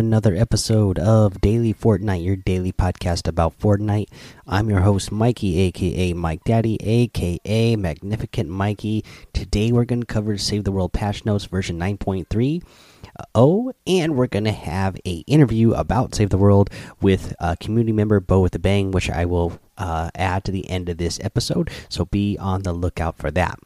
Another episode of Daily Fortnite, your daily podcast about Fortnite. I'm your host, Mikey, aka Mike Daddy, aka Magnificent Mikey. Today we're going to cover Save the World Patch Notes version 9.3. Oh, and we're going to have a interview about Save the World with a community member, Bo with the Bang, which I will uh, add to the end of this episode. So be on the lookout for that.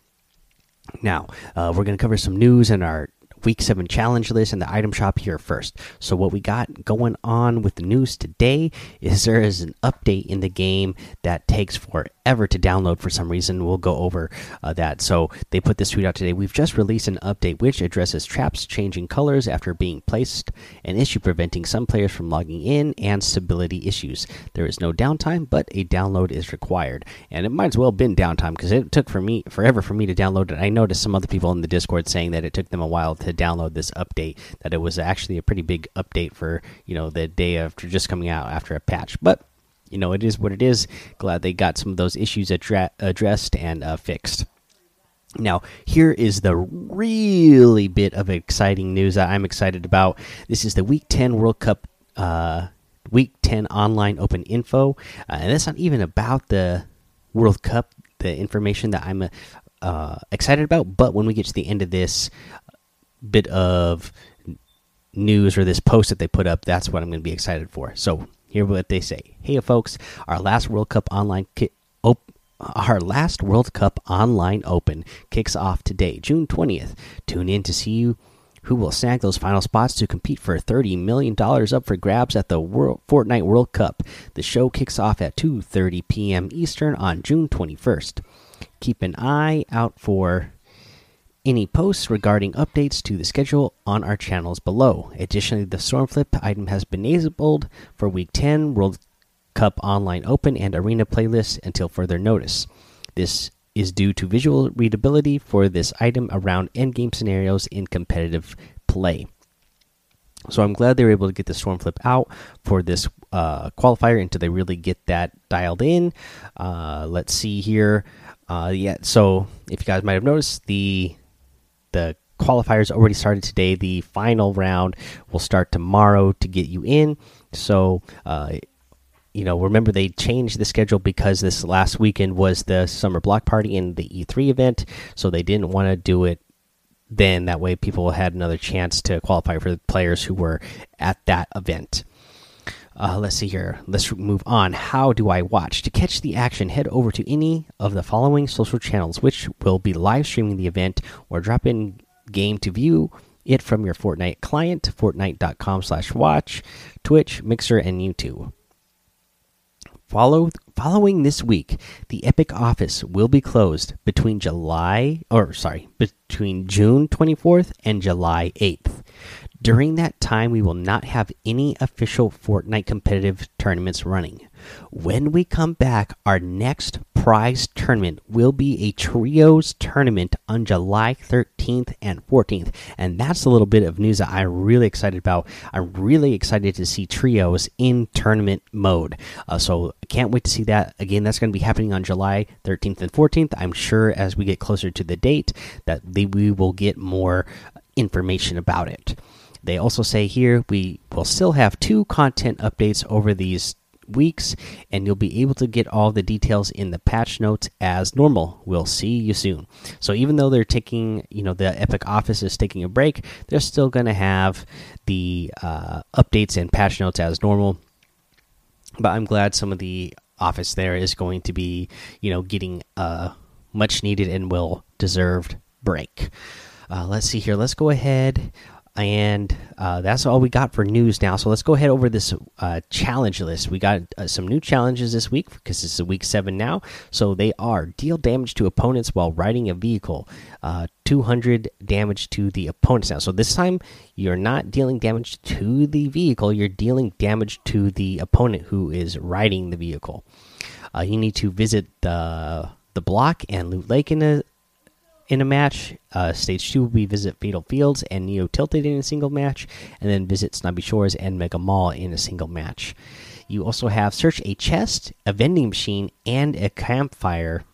Now, uh, we're going to cover some news and our week 7 challenge list and the item shop here first. So, what we got going on with the news today is there is an update in the game that takes forever to download for some reason. We'll go over uh, that. So, they put this tweet out today. We've just released an update which addresses traps changing colors after being placed, an issue preventing some players from logging in, and stability issues. There is no downtime, but a download is required. And it might as well have been downtime because it took for me forever for me to download it. I noticed some other people in the Discord saying that it took them a while to download this update that it was actually a pretty big update for you know the day after just coming out after a patch but you know it is what it is glad they got some of those issues addre addressed and uh, fixed now, here is the really bit of exciting news that I'm excited about. This is the Week 10 World Cup, uh, Week 10 online open info. Uh, and that's not even about the World Cup, the information that I'm uh, excited about. But when we get to the end of this, bit of news or this post that they put up, that's what I'm going to be excited for. So here what they say. Hey folks, our last World Cup online our last World Cup online open kicks off today, June 20th. Tune in to see who will snag those final spots to compete for $30 million up for grabs at the World Fortnite World Cup. The show kicks off at 2:30 p.m. Eastern on June 21st. Keep an eye out for any posts regarding updates to the schedule on our channels below. Additionally, the Stormflip item has been enabled for Week 10 World Cup Online Open and Arena playlists until further notice. This is due to visual readability for this item around endgame scenarios in competitive play. So I'm glad they were able to get the Stormflip out for this uh, qualifier until they really get that dialed in. Uh, let's see here. Uh, yeah, so if you guys might have noticed, the the qualifiers already started today. The final round will start tomorrow to get you in. So, uh, you know, remember they changed the schedule because this last weekend was the summer block party and the E3 event. So they didn't want to do it then. That way, people had another chance to qualify for the players who were at that event. Uh, let's see here. Let's move on. How do I watch? To catch the action, head over to any of the following social channels, which will be live streaming the event, or drop in game to view it from your Fortnite client, fortnite.com slash watch, Twitch, Mixer, and YouTube. Follow, following this week, the Epic office will be closed between July or sorry, between June 24th and July 8th. During that time, we will not have any official Fortnite competitive tournaments running. When we come back, our next prize tournament will be a trios tournament on July 13th and 14th. And that's a little bit of news that I'm really excited about. I'm really excited to see trios in tournament mode. Uh, so I can't wait to see that. Again, that's going to be happening on July 13th and 14th. I'm sure as we get closer to the date that we will get more information about it. They also say here we will still have two content updates over these weeks, and you'll be able to get all the details in the patch notes as normal. We'll see you soon. So even though they're taking, you know, the Epic Office is taking a break, they're still going to have the uh, updates and patch notes as normal. But I'm glad some of the office there is going to be, you know, getting a much needed and well deserved break. Uh, let's see here. Let's go ahead and uh, that's all we got for news now. So let's go ahead over this uh, challenge list. We got uh, some new challenges this week because this is week seven now. So they are deal damage to opponents while riding a vehicle, uh, 200 damage to the opponents now. So this time you're not dealing damage to the vehicle, you're dealing damage to the opponent who is riding the vehicle. Uh, you need to visit the the block and loot lake in a in a match. Uh, stage two will be visit Fatal Fields and Neo Tilted in a single match, and then visit Snobby Shores and Mega Mall in a single match. You also have search a chest, a vending machine, and a campfire,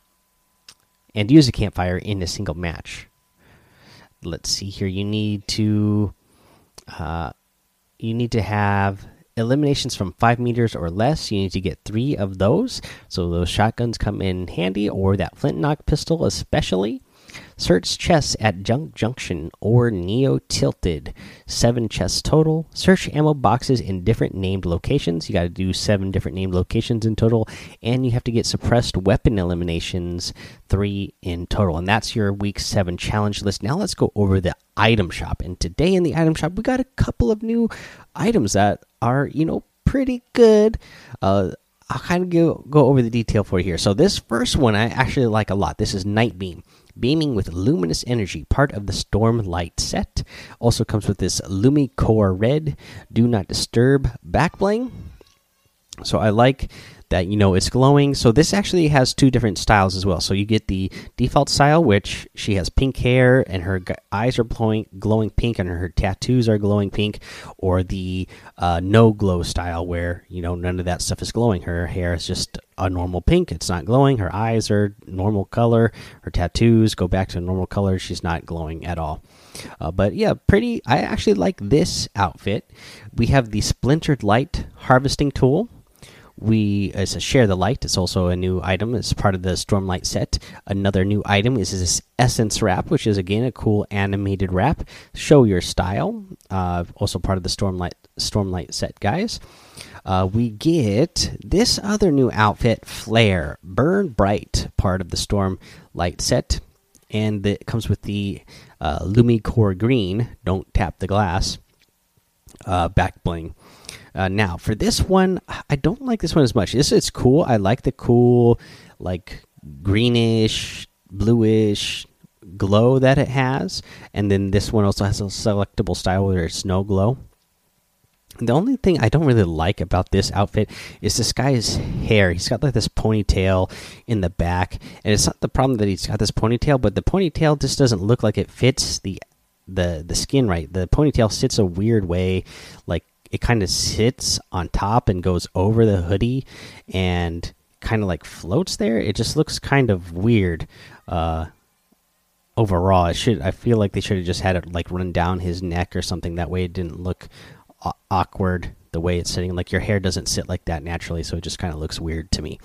and use a campfire in a single match. Let's see here. You need to uh, you need to have eliminations from five meters or less. You need to get three of those. So those shotguns come in handy, or that flintlock pistol, especially. Search chests at Junk Junction or Neo Tilted. Seven chests total. Search ammo boxes in different named locations. You got to do seven different named locations in total. And you have to get suppressed weapon eliminations, three in total. And that's your week seven challenge list. Now let's go over the item shop. And today in the item shop, we got a couple of new items that are, you know, pretty good. Uh, I'll kind of go, go over the detail for you here. So, this first one I actually like a lot. This is Nitebeam beaming with luminous energy, part of the Stormlight set. Also comes with this Lumi Core Red, Do Not Disturb back bling. So I like that you know it's glowing. So this actually has two different styles as well. So you get the default style, which she has pink hair and her eyes are glowing, glowing pink, and her tattoos are glowing pink, or the uh, no glow style, where you know none of that stuff is glowing. Her hair is just a normal pink; it's not glowing. Her eyes are normal color. Her tattoos go back to normal color. She's not glowing at all. Uh, but yeah, pretty. I actually like this outfit. We have the splintered light harvesting tool we it's a share the light it's also a new item. It's part of the stormlight set. Another new item is this essence wrap which is again a cool animated wrap. Show your style uh, also part of the stormlight stormlight set guys. Uh, we get this other new outfit flare burn bright part of the stormlight set. And it comes with the uh, lumi core green don't tap the glass uh, back bling uh, now for this one, I don't like this one as much. This is cool. I like the cool, like greenish, bluish glow that it has, and then this one also has a selectable style where it's no glow. The only thing I don't really like about this outfit is this guy's hair. He's got like this ponytail in the back, and it's not the problem that he's got this ponytail, but the ponytail just doesn't look like it fits the the the skin right. The ponytail sits a weird way, like it kind of sits on top and goes over the hoodie and kind of like floats there. It just looks kind of weird. Uh, overall, I should I feel like they should have just had it like run down his neck or something. That way, it didn't look awkward the way it's sitting. Like your hair doesn't sit like that naturally, so it just kind of looks weird to me.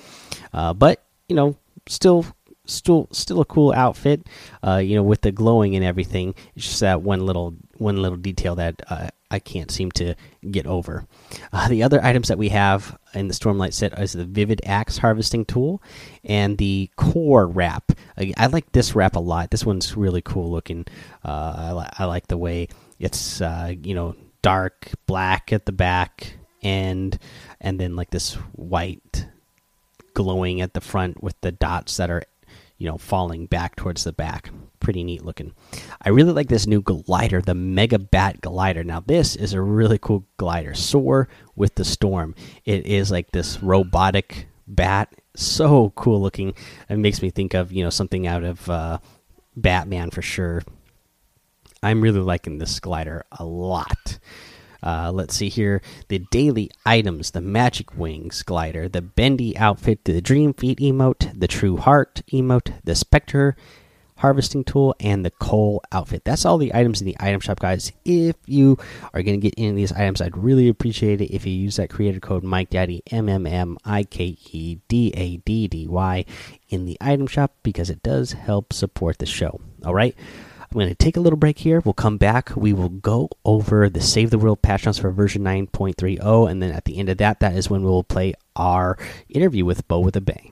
Uh, but you know, still still still a cool outfit uh, you know with the glowing and everything it's just that one little one little detail that uh, I can't seem to get over. Uh, the other items that we have in the Stormlight set is the Vivid Axe Harvesting Tool and the Core Wrap. I like this wrap a lot. This one's really cool looking. Uh, I, li I, like the way it's uh, you know dark black at the back and and then like this white glowing at the front with the dots that are you know falling back towards the back pretty neat looking. I really like this new glider, the Mega Bat glider. Now, this is a really cool glider. Soar with the storm. It is like this robotic bat. So cool looking. It makes me think of, you know, something out of uh, Batman for sure. I'm really liking this glider a lot. Uh, let's see here the daily items the magic wings glider the bendy outfit the dream feet emote the true heart emote the spectre harvesting tool, and the coal outfit. That's all the items in the item shop, guys. If you are going to get any of these items, I'd really appreciate it if you use that creator code Mike Daddy M M M I K E D A D D Y in the item shop because it does help support the show. All right. I'm going to take a little break here. We'll come back. We will go over the Save the World patch notes for version 9.30. And then at the end of that, that is when we will play our interview with Bo with a Bang.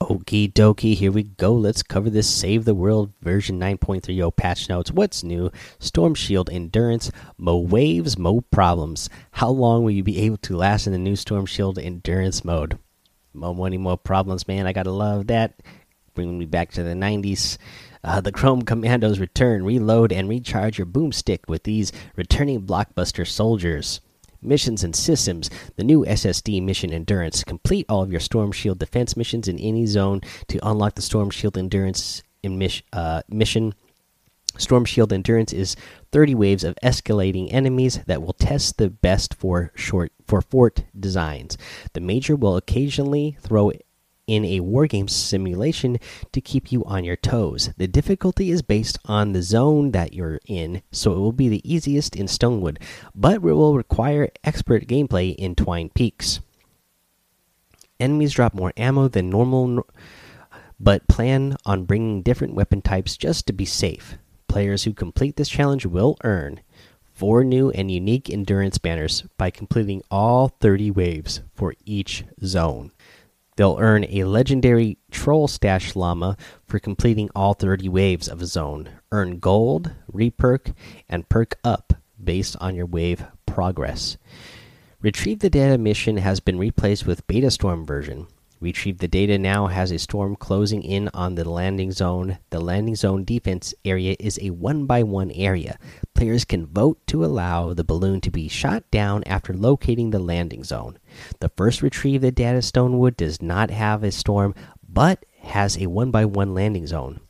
Okie dokie, here we go. Let's cover this Save the World version 9.30 patch notes. What's new? Storm Shield Endurance, Mo Waves, Mo Problems. How long will you be able to last in the new Storm Shield Endurance mode? Mo money, more problems, man. I gotta love that. bringing me back to the 90s. Uh, the Chrome Commandos return, reload, and recharge your boomstick with these returning blockbuster soldiers. Missions and systems. The new SSD Mission Endurance. Complete all of your Storm Shield defense missions in any zone to unlock the Storm Shield Endurance in uh, mission. Storm Shield Endurance is 30 waves of escalating enemies that will test the best for short for fort designs. The major will occasionally throw in a wargame simulation to keep you on your toes. The difficulty is based on the zone that you're in, so it will be the easiest in Stonewood, but it will require expert gameplay in Twine Peaks. Enemies drop more ammo than normal, but plan on bringing different weapon types just to be safe. Players who complete this challenge will earn four new and unique endurance banners by completing all 30 waves for each zone. They'll earn a legendary Troll Stash Llama for completing all 30 waves of a zone. Earn gold, reperk, and perk up based on your wave progress. Retrieve the Data mission has been replaced with Beta Storm version. Retrieve the data now has a storm closing in on the landing zone. The landing zone defense area is a one by one area. Players can vote to allow the balloon to be shot down after locating the landing zone. The first retrieve the data Stonewood does not have a storm, but has a one by one landing zone.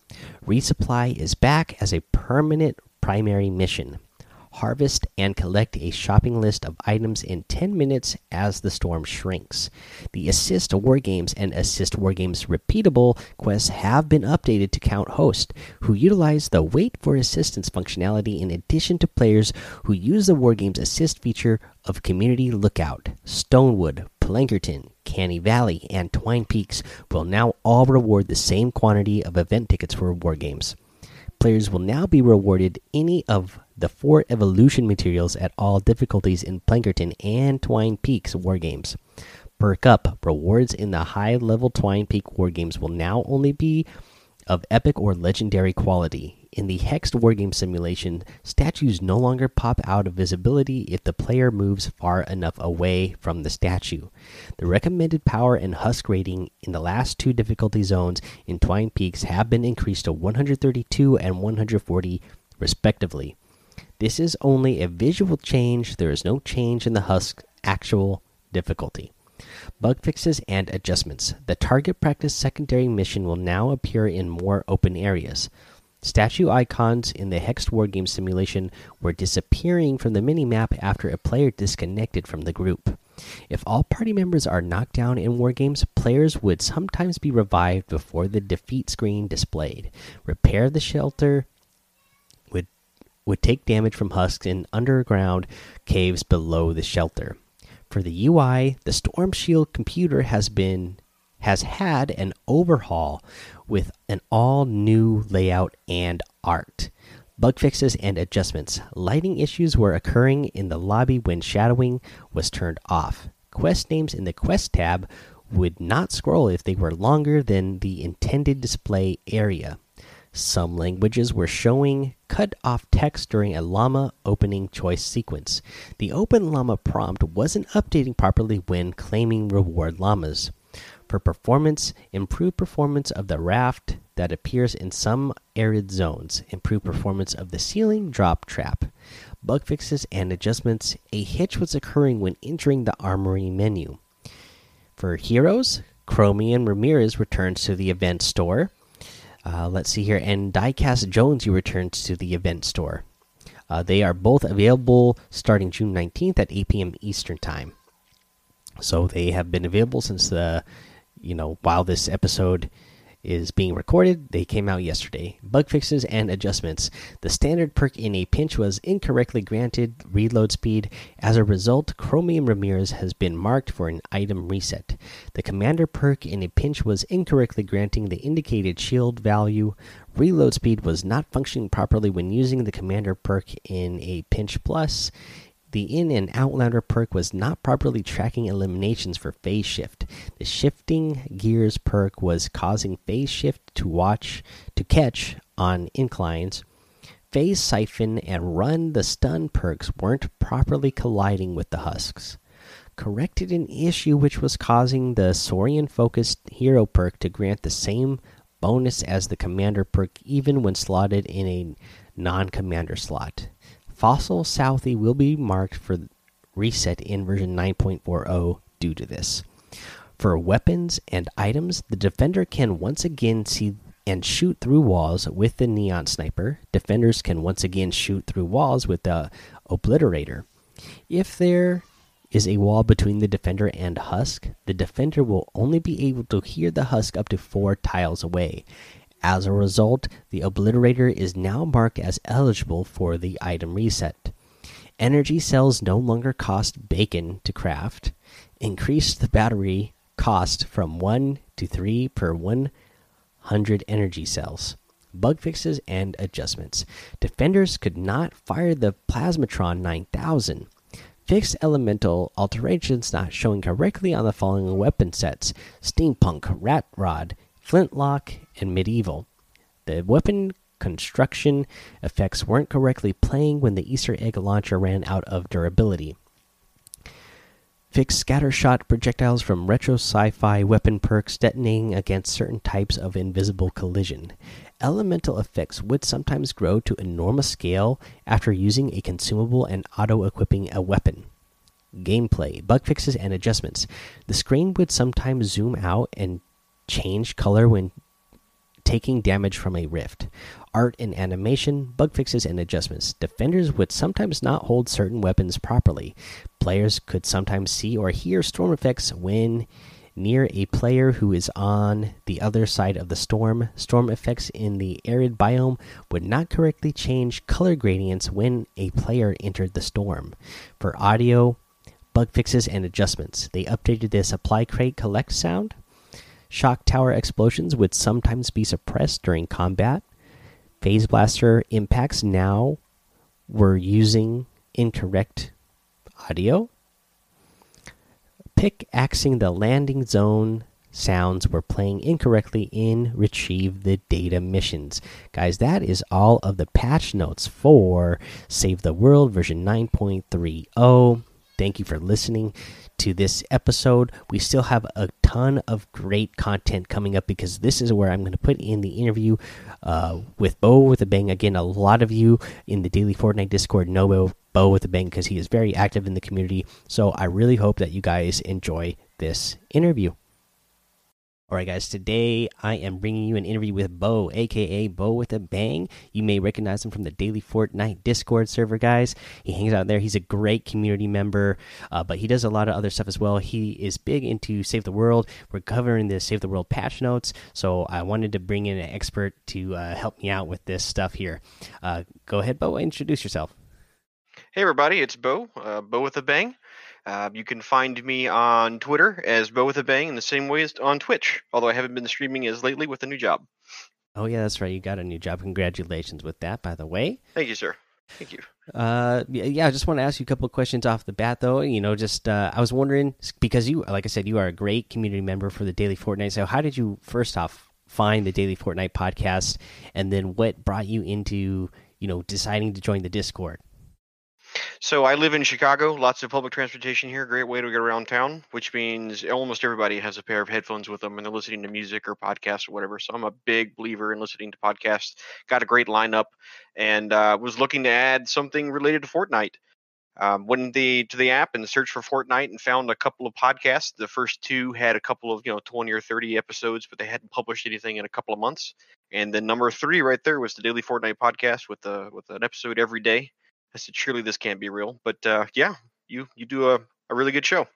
Resupply is back as a permanent primary mission harvest, and collect a shopping list of items in 10 minutes as the storm shrinks. The Assist War Games and Assist War Games repeatable quests have been updated to count hosts who utilize the Wait for Assistance functionality in addition to players who use the War Games Assist feature of Community Lookout. Stonewood, Plankerton, Canny Valley, and Twine Peaks will now all reward the same quantity of event tickets for War Games. Players will now be rewarded any of the four evolution materials at all difficulties in Plankerton and Twine Peaks wargames. Perk up rewards in the high level Twine Peak wargames will now only be of epic or legendary quality. In the Hexed Wargame simulation, statues no longer pop out of visibility if the player moves far enough away from the statue. The recommended power and husk rating in the last two difficulty zones in Twine Peaks have been increased to 132 and 140, respectively. This is only a visual change, there is no change in the Husk actual difficulty. Bug fixes and adjustments. The target practice secondary mission will now appear in more open areas. Statue icons in the Hexed Wargame simulation were disappearing from the minimap after a player disconnected from the group. If all party members are knocked down in Wargames, players would sometimes be revived before the defeat screen displayed. Repair the shelter would would take damage from husks in underground caves below the shelter. For the UI, the Storm Shield computer has been has had an overhaul with an all new layout and art. Bug fixes and adjustments. Lighting issues were occurring in the lobby when shadowing was turned off. Quest names in the Quest tab would not scroll if they were longer than the intended display area. Some languages were showing cut off text during a llama opening choice sequence. The open llama prompt wasn't updating properly when claiming reward llamas. For performance, improve performance of the raft that appears in some arid zones, improve performance of the ceiling drop trap. Bug fixes and adjustments, a hitch was occurring when entering the armory menu. For heroes, Chromium Ramirez returns to the event store. Uh, let's see here. And Diecast Jones, you returns to the event store. Uh, they are both available starting June 19th at 8 p.m. Eastern Time. So they have been available since the, you know, while this episode is being recorded. They came out yesterday. Bug fixes and adjustments. The standard perk in a pinch was incorrectly granted reload speed. As a result, Chromium Ramirez has been marked for an item reset. The commander perk in a pinch was incorrectly granting the indicated shield value. Reload speed was not functioning properly when using the commander perk in a pinch plus the in and outlander perk was not properly tracking eliminations for phase shift. The shifting gears perk was causing phase shift to watch to catch on inclines. Phase siphon and run the stun perks weren't properly colliding with the husks. Corrected an issue which was causing the Saurian focused hero perk to grant the same bonus as the commander perk even when slotted in a non commander slot. Fossil Southie will be marked for reset in version 9.40 due to this. For weapons and items, the defender can once again see and shoot through walls with the neon sniper. Defenders can once again shoot through walls with the obliterator. If there is a wall between the defender and husk, the defender will only be able to hear the husk up to four tiles away. As a result, the obliterator is now marked as eligible for the item reset. Energy cells no longer cost bacon to craft. Increase the battery cost from 1 to 3 per 100 energy cells. Bug fixes and adjustments. Defenders could not fire the Plasmatron 9000. Fixed elemental alterations not showing correctly on the following weapon sets Steampunk, Rat Rod, Flintlock, and Medieval. The weapon construction effects weren't correctly playing when the Easter egg launcher ran out of durability. Fix scattershot projectiles from retro sci fi weapon perks detonating against certain types of invisible collision. Elemental effects would sometimes grow to enormous scale after using a consumable and auto equipping a weapon. Gameplay, bug fixes, and adjustments. The screen would sometimes zoom out and change color when taking damage from a rift. Art and animation, bug fixes, and adjustments. Defenders would sometimes not hold certain weapons properly. Players could sometimes see or hear storm effects when near a player who is on the other side of the storm. Storm effects in the arid biome would not correctly change color gradients when a player entered the storm. For audio, bug fixes, and adjustments, they updated the supply crate collect sound. Shock tower explosions would sometimes be suppressed during combat. Phase blaster impacts now were using incorrect audio. Pickaxing the landing zone sounds were playing incorrectly in retrieve the data missions. Guys, that is all of the patch notes for Save the World version 9.30. Thank you for listening to this episode. We still have a ton of great content coming up because this is where I'm going to put in the interview uh, with Bo with a Bang. Again, a lot of you in the Daily Fortnite Discord know Bo, Bo with a Bang because he is very active in the community. So I really hope that you guys enjoy this interview. All right, guys, today I am bringing you an interview with Bo, aka Bo with a Bang. You may recognize him from the Daily Fortnite Discord server, guys. He hangs out there. He's a great community member, uh, but he does a lot of other stuff as well. He is big into Save the World. We're covering the Save the World patch notes, so I wanted to bring in an expert to uh, help me out with this stuff here. Uh, go ahead, Bo, introduce yourself. Hey, everybody, it's Bo, uh, Bo with a Bang. Uh, you can find me on Twitter as Bo with a Bang in the same way as on Twitch, although I haven't been streaming as lately with a new job. Oh, yeah, that's right. You got a new job. Congratulations with that, by the way. Thank you, sir. Thank you. Uh, yeah, I just want to ask you a couple of questions off the bat, though. You know, just uh, I was wondering because you, like I said, you are a great community member for the Daily Fortnite. So, how did you first off find the Daily Fortnite podcast, and then what brought you into you know deciding to join the Discord? So I live in Chicago. Lots of public transportation here. Great way to get around town, which means almost everybody has a pair of headphones with them and they're listening to music or podcasts or whatever. So I'm a big believer in listening to podcasts. Got a great lineup, and uh, was looking to add something related to Fortnite. Um, went the to the app and searched for Fortnite and found a couple of podcasts. The first two had a couple of you know 20 or 30 episodes, but they hadn't published anything in a couple of months. And then number three right there was the Daily Fortnite podcast with the with an episode every day. I said, surely this can't be real. But uh, yeah, you you do a, a really good show.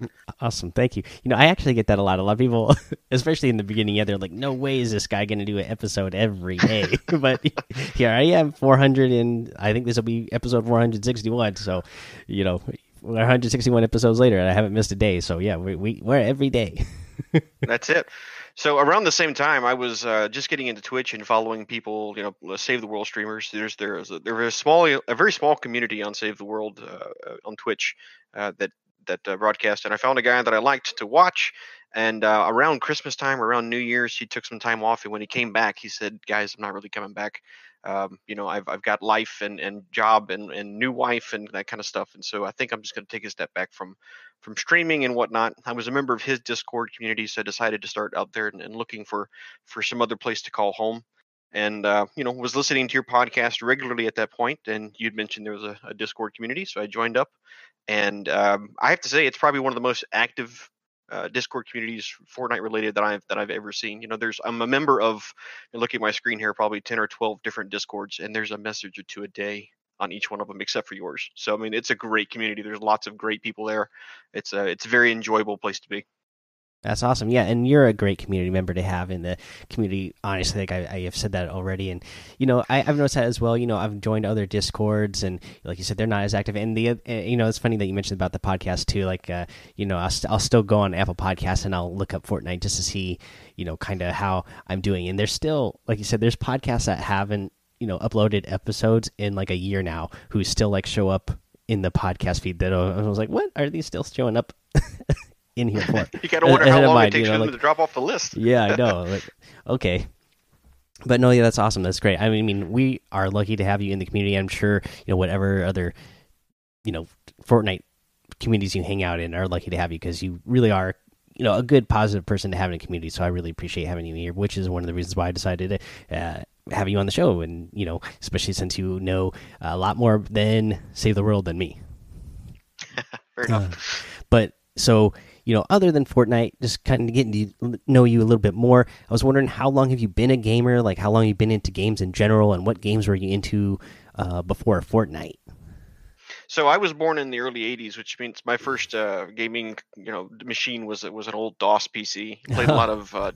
Awesome, thank you. You know, I actually get that a lot. A lot of people, especially in the beginning, yeah, they're like, "No way is this guy going to do an episode every day." but here I am, 400, and I think this will be episode 461. So, you know, 161 episodes later, and I haven't missed a day. So yeah, we, we we're every day. That's it. So around the same time, I was uh, just getting into Twitch and following people, you know, Save the World streamers. There's there's a, there's a small, a very small community on Save the World uh, on Twitch uh, that that uh, broadcast, and I found a guy that I liked to watch. And uh, around Christmas time, around New Year's, he took some time off, and when he came back, he said, "Guys, I'm not really coming back. Um, you know, I've I've got life and and job and and new wife and that kind of stuff, and so I think I'm just going to take a step back from from streaming and whatnot. I was a member of his Discord community, so I decided to start out there and, and looking for for some other place to call home and uh, you know was listening to your podcast regularly at that point and you'd mentioned there was a, a discord community so i joined up and um, i have to say it's probably one of the most active uh, discord communities fortnite related that i've that i've ever seen. You know there's i'm a member of look at my screen here probably 10 or 12 different discords and there's a message or two a day on each one of them except for yours. So i mean it's a great community. There's lots of great people there. It's a it's a very enjoyable place to be that's awesome. Yeah, and you're a great community member to have in the community. Honestly, like I, I have said that already, and you know I, have noticed that as well. You know, I've joined other discords, and like you said, they're not as active. And the uh, you know, it's funny that you mentioned about the podcast too. Like, uh, you know, I'll, st I'll still go on Apple Podcasts and I'll look up Fortnite just to see, you know, kind of how I'm doing. And there's still, like you said, there's podcasts that haven't you know uploaded episodes in like a year now who still like show up in the podcast feed. That I was like, what are these still showing up? in here for. you got to wonder how long mind, it takes you know, for them to drop off the list. yeah, I know. Like, okay. But no, yeah, that's awesome. That's great. I mean, I mean, we are lucky to have you in the community. I'm sure you know whatever other, you know, Fortnite communities you hang out in are lucky to have you because you really are, you know, a good positive person to have in a community. So I really appreciate having you here, which is one of the reasons why I decided to uh, have you on the show. And you know, especially since you know a lot more than Save the World than me. Fair enough. Uh, but so you know, other than Fortnite, just kind of getting to know you a little bit more. I was wondering how long have you been a gamer? Like, how long have you been into games in general, and what games were you into uh, before Fortnite? So I was born in the early '80s, which means my first uh, gaming, you know, machine was was an old DOS PC. Played a lot of, uh,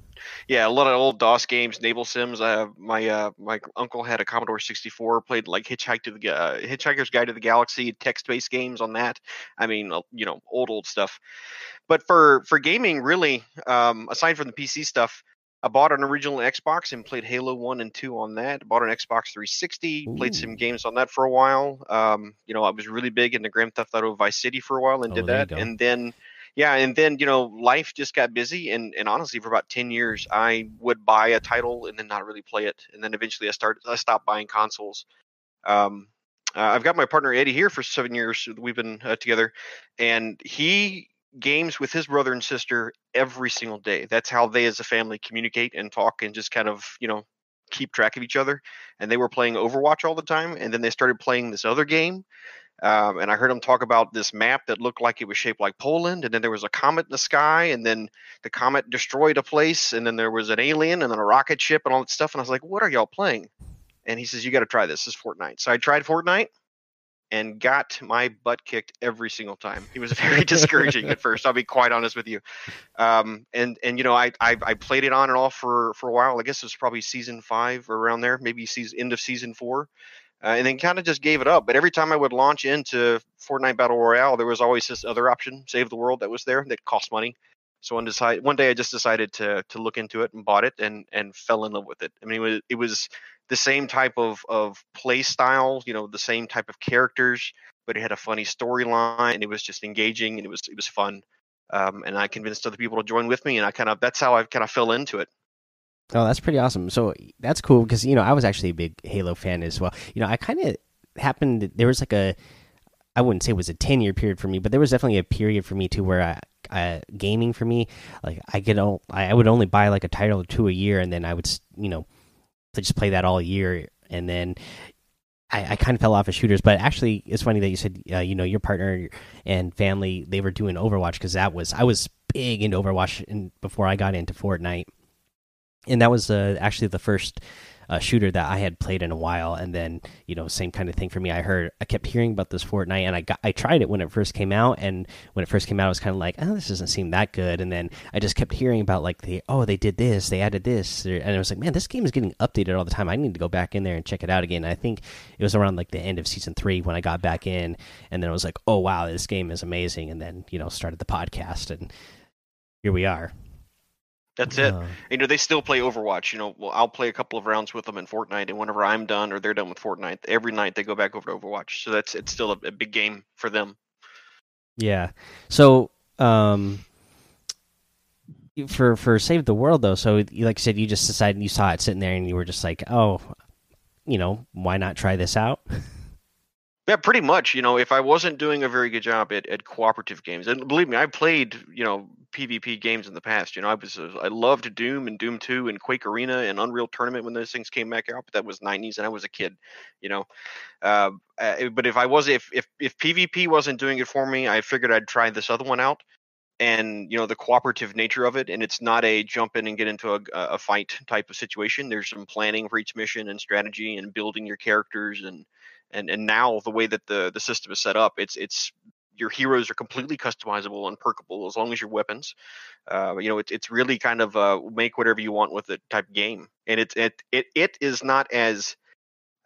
yeah, a lot of old DOS games, Naval Sims. Uh, my uh, my uncle had a Commodore 64. Played like Hitchhike to the uh, Hitchhiker's Guide to the Galaxy, text-based games on that. I mean, uh, you know, old old stuff. But for for gaming, really, um, aside from the PC stuff, I bought an original Xbox and played Halo One and Two on that. Bought an Xbox 360, Ooh. played some games on that for a while. Um, you know, I was really big into Grand Theft Auto Vice City for a while and oh, did that. And then, yeah, and then you know, life just got busy, and and honestly, for about 10 years, I would buy a title and then not really play it, and then eventually I started, I stopped buying consoles. Um, uh, I've got my partner Eddie here for seven years. We've been uh, together, and he games with his brother and sister every single day. That's how they as a family communicate and talk and just kind of, you know, keep track of each other. And they were playing Overwatch all the time. And then they started playing this other game. Um, and I heard them talk about this map that looked like it was shaped like Poland. And then there was a comet in the sky. And then the comet destroyed a place. And then there was an alien and then a rocket ship and all that stuff. And I was like, what are y'all playing? And he says, you got to try this. This is Fortnite. So I tried Fortnite and got my butt kicked every single time. It was very discouraging at first. I'll be quite honest with you. Um, and and you know, I, I, I played it on and off for for a while. I guess it was probably season five or around there, maybe season end of season four. Uh, and then kind of just gave it up. But every time I would launch into Fortnite Battle Royale, there was always this other option, Save the World, that was there that cost money. So one decide one day I just decided to to look into it and bought it and and fell in love with it. I mean, it was, it was the same type of of play style, you know, the same type of characters, but it had a funny storyline and it was just engaging and it was it was fun. Um, and I convinced other people to join with me, and I kind of that's how I kind of fell into it. Oh, that's pretty awesome. So that's cool because you know I was actually a big Halo fan as well. You know, I kind of happened there was like a I wouldn't say it was a ten year period for me, but there was definitely a period for me too where I, gaming for me like I get all, I would only buy like a title or two a year, and then I would you know to just play that all year, and then I, I kind of fell off of shooters. But actually, it's funny that you said uh, you know your partner and family they were doing Overwatch because that was I was big into Overwatch in, before I got into Fortnite, and that was uh, actually the first a shooter that I had played in a while, and then you know same kind of thing for me. I heard I kept hearing about this Fortnite, and I got I tried it when it first came out, and when it first came out, I was kind of like, oh, this doesn't seem that good, and then I just kept hearing about like the oh they did this, they added this, and I was like, man, this game is getting updated all the time. I need to go back in there and check it out again. I think it was around like the end of season three when I got back in, and then I was like, oh wow, this game is amazing, and then you know started the podcast, and here we are. That's it. Uh, you know, they still play Overwatch. You know, well, I'll play a couple of rounds with them in Fortnite, and whenever I'm done or they're done with Fortnite, every night they go back over to Overwatch. So that's it's still a, a big game for them. Yeah. So, um, for for Save the World though, so like I said, you just decided you saw it sitting there and you were just like, oh, you know, why not try this out? Yeah, pretty much. You know, if I wasn't doing a very good job at, at cooperative games, and believe me, I played you know PvP games in the past. You know, I was uh, I loved Doom and Doom Two and Quake Arena and Unreal Tournament when those things came back out. But that was '90s, and I was a kid. You know, uh, uh, but if I was if if if PvP wasn't doing it for me, I figured I'd try this other one out. And you know the cooperative nature of it, and it's not a jump in and get into a, a fight type of situation. There's some planning for each mission and strategy and building your characters and and and now the way that the the system is set up, it's it's your heroes are completely customizable and perkable as long as your weapons. Uh, you know, it's it's really kind of uh, make whatever you want with it type game, and it's it it it is not as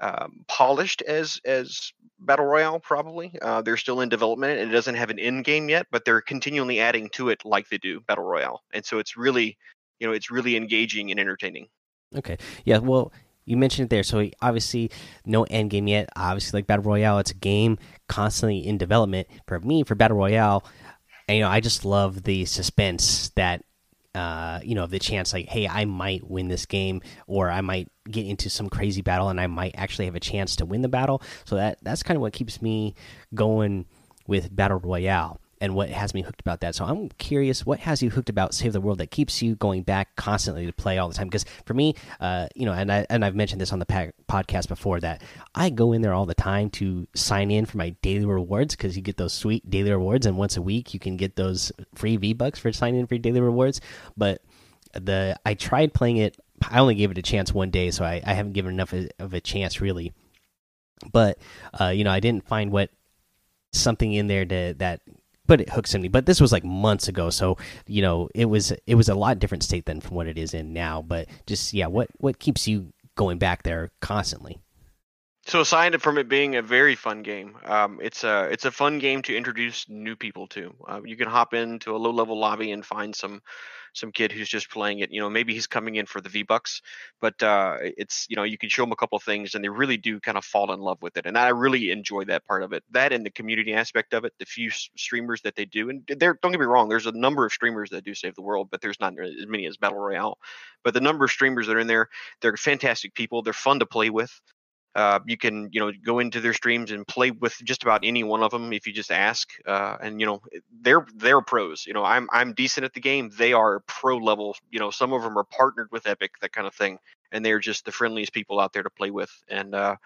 um, polished as as battle royale probably. Uh, they're still in development, and it doesn't have an end game yet, but they're continually adding to it like they do battle royale, and so it's really you know it's really engaging and entertaining. Okay, yeah, well, you mentioned it there. So obviously, no end game yet. Obviously, like battle royale, it's a game constantly in development. For me, for battle royale, and, you know, I just love the suspense that. Uh, you know, the chance like, hey, I might win this game, or I might get into some crazy battle, and I might actually have a chance to win the battle. So that that's kind of what keeps me going with battle royale and what has me hooked about that. So I'm curious, what has you hooked about Save the World that keeps you going back constantly to play all the time? Because for me, uh, you know, and I and I've mentioned this on the podcast before that I go in there all the time to sign in for my daily rewards because you get those sweet daily rewards, and once a week you can get those free V bucks for signing in for daily rewards. But the I tried playing it. I only gave it a chance one day, so I, I haven't given enough of a chance really. But uh, you know, I didn't find what something in there to, that but it hooks in me. But this was like months ago, so you know it was it was a lot different state than from what it is in now. But just yeah, what what keeps you going back there constantly? So aside from it being a very fun game, um, it's a it's a fun game to introduce new people to. Uh, you can hop into a low level lobby and find some some kid who's just playing it. You know, maybe he's coming in for the V Bucks, but uh, it's you know you can show them a couple things and they really do kind of fall in love with it. And I really enjoy that part of it. That and the community aspect of it. The few streamers that they do, and there don't get me wrong, there's a number of streamers that do save the world, but there's not as many as Battle Royale. But the number of streamers that are in there, they're fantastic people. They're fun to play with. Uh, you can you know go into their streams and play with just about any one of them if you just ask. Uh, and you know they're they're pros. You know I'm I'm decent at the game. They are pro level. You know some of them are partnered with Epic, that kind of thing, and they're just the friendliest people out there to play with. And uh,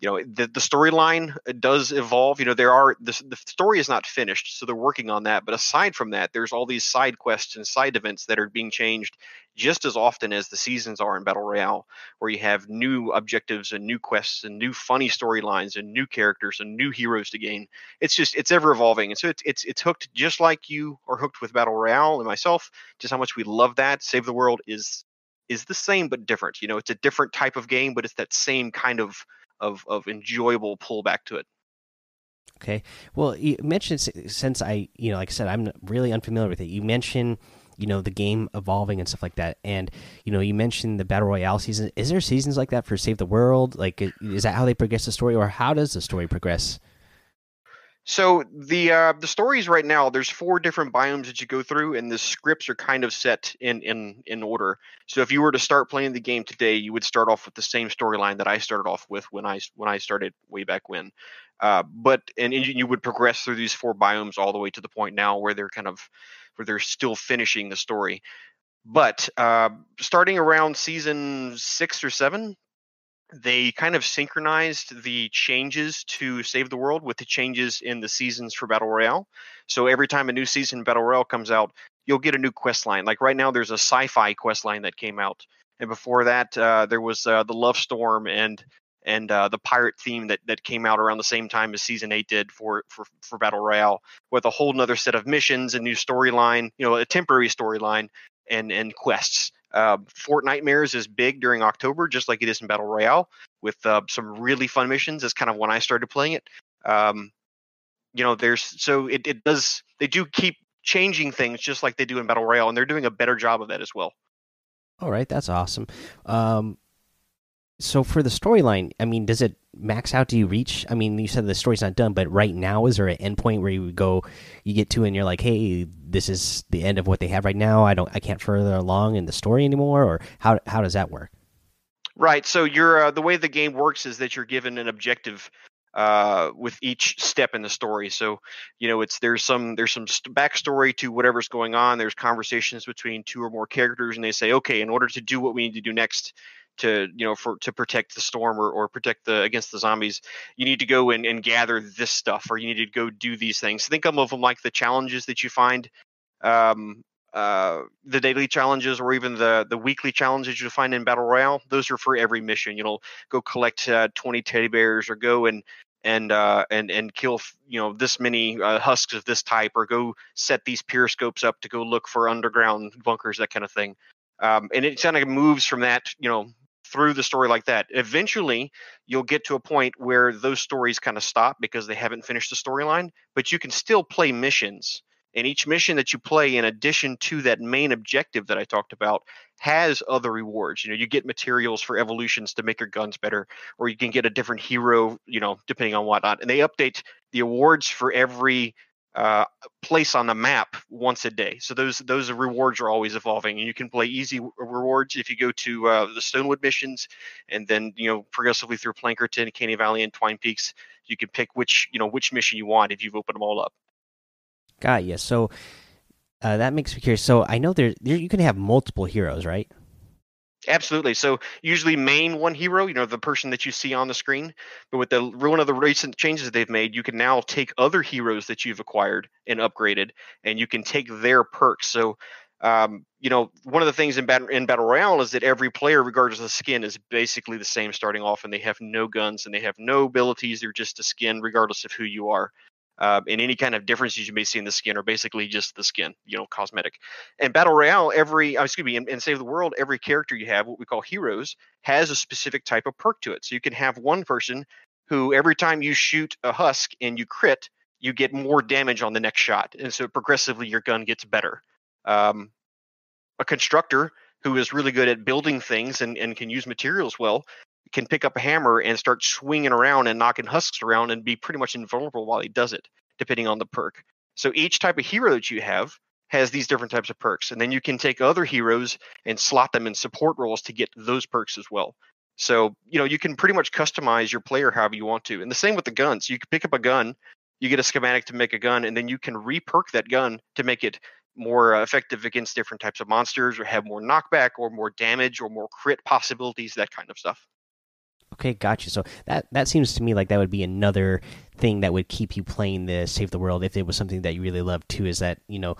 you know the, the storyline uh, does evolve. You know there are the, the story is not finished so they're working on that but aside from that there's all these side quests and side events that are being changed just as often as the seasons are in battle royale where you have new objectives and new quests and new funny storylines and new characters and new heroes to gain. It's just it's ever evolving and so it's it's, it's hooked just like you are hooked with battle royale and myself just how much we love that. Save the world is is the same but different you know it's a different type of game but it's that same kind of of of enjoyable pullback to it. Okay. Well, you mentioned since I, you know, like I said, I'm really unfamiliar with it. You mentioned, you know, the game evolving and stuff like that, and you know, you mentioned the battle royale season. Is there seasons like that for Save the World? Like, is that how they progress the story, or how does the story progress? So the uh, the stories right now, there's four different biomes that you go through, and the scripts are kind of set in in in order. So if you were to start playing the game today, you would start off with the same storyline that I started off with when I when I started way back when. Uh, but and you would progress through these four biomes all the way to the point now where they're kind of where they're still finishing the story. But uh, starting around season six or seven, they kind of synchronized the changes to Save the World with the changes in the seasons for Battle Royale. So every time a new season Battle Royale comes out, you'll get a new quest line. Like right now, there's a sci-fi quest line that came out, and before that, uh, there was uh, the Love Storm and and uh, the pirate theme that, that came out around the same time as season eight did for for, for Battle Royale, with a whole nother set of missions, a new storyline, you know, a temporary storyline and and quests. Uh, Fortnitemares is big during October, just like it is in Battle Royale, with uh, some really fun missions. That's kind of when I started playing it. Um, you know, there's so it, it does they do keep changing things just like they do in Battle Royale, and they're doing a better job of that as well. All right, that's awesome. Um, so for the storyline, I mean, does it max out? Do you reach? I mean, you said the story's not done, but right now, is there an endpoint where you go, you get to, and you're like, hey, this is the end of what they have right now. I don't, I can't further along in the story anymore, or how how does that work? Right. So you're uh, the way the game works is that you're given an objective uh, with each step in the story. So, you know, it's there's some there's some backstory to whatever's going on. There's conversations between two or more characters, and they say, okay, in order to do what we need to do next, to you know for to protect the storm or, or protect the against the zombies you need to go and, and gather this stuff or you need to go do these things. Think of them like the challenges that you find um, uh, the daily challenges or even the the weekly challenges you find in battle royale those are for every mission. You know go collect uh, 20 teddy bears or go and and uh, and and kill you know this many uh, husks of this type or go set these periscopes up to go look for underground bunkers that kind of thing. Um, and it kind of moves from that you know through the story like that. Eventually, you'll get to a point where those stories kind of stop because they haven't finished the storyline, but you can still play missions. And each mission that you play, in addition to that main objective that I talked about, has other rewards. You know, you get materials for evolutions to make your guns better, or you can get a different hero, you know, depending on whatnot. And they update the awards for every uh, place on the map once a day. So those those rewards are always evolving, and you can play easy rewards if you go to uh, the Stonewood missions, and then you know progressively through Plankerton, Canny Valley, and Twine Peaks. You can pick which you know which mission you want if you've opened them all up. Got you. So uh, that makes me curious. So I know there, there you can have multiple heroes, right? Absolutely. So usually main one hero, you know, the person that you see on the screen. But with the one of the recent changes they've made, you can now take other heroes that you've acquired and upgraded, and you can take their perks. So um, you know, one of the things in battle in battle royale is that every player, regardless of the skin, is basically the same starting off, and they have no guns and they have no abilities. They're just a skin, regardless of who you are. Uh, and any kind of differences you may see in the skin are basically just the skin, you know, cosmetic. And Battle Royale, every, uh, excuse me, in, Save the World, every character you have, what we call heroes, has a specific type of perk to it. So you can have one person who, every time you shoot a husk and you crit, you get more damage on the next shot. And so progressively your gun gets better. Um, a constructor who is really good at building things and, and can use materials well can pick up a hammer and start swinging around and knocking husks around and be pretty much invulnerable while he does it, depending on the perk. So each type of hero that you have has these different types of perks, and then you can take other heroes and slot them in support roles to get those perks as well. So you know you can pretty much customize your player however you want to, and the same with the guns. You can pick up a gun, you get a schematic to make a gun, and then you can reperk that gun to make it more uh, effective against different types of monsters, or have more knockback, or more damage, or more crit possibilities, that kind of stuff. Okay, gotcha. So that that seems to me like that would be another thing that would keep you playing the Save the World if it was something that you really loved too. Is that you know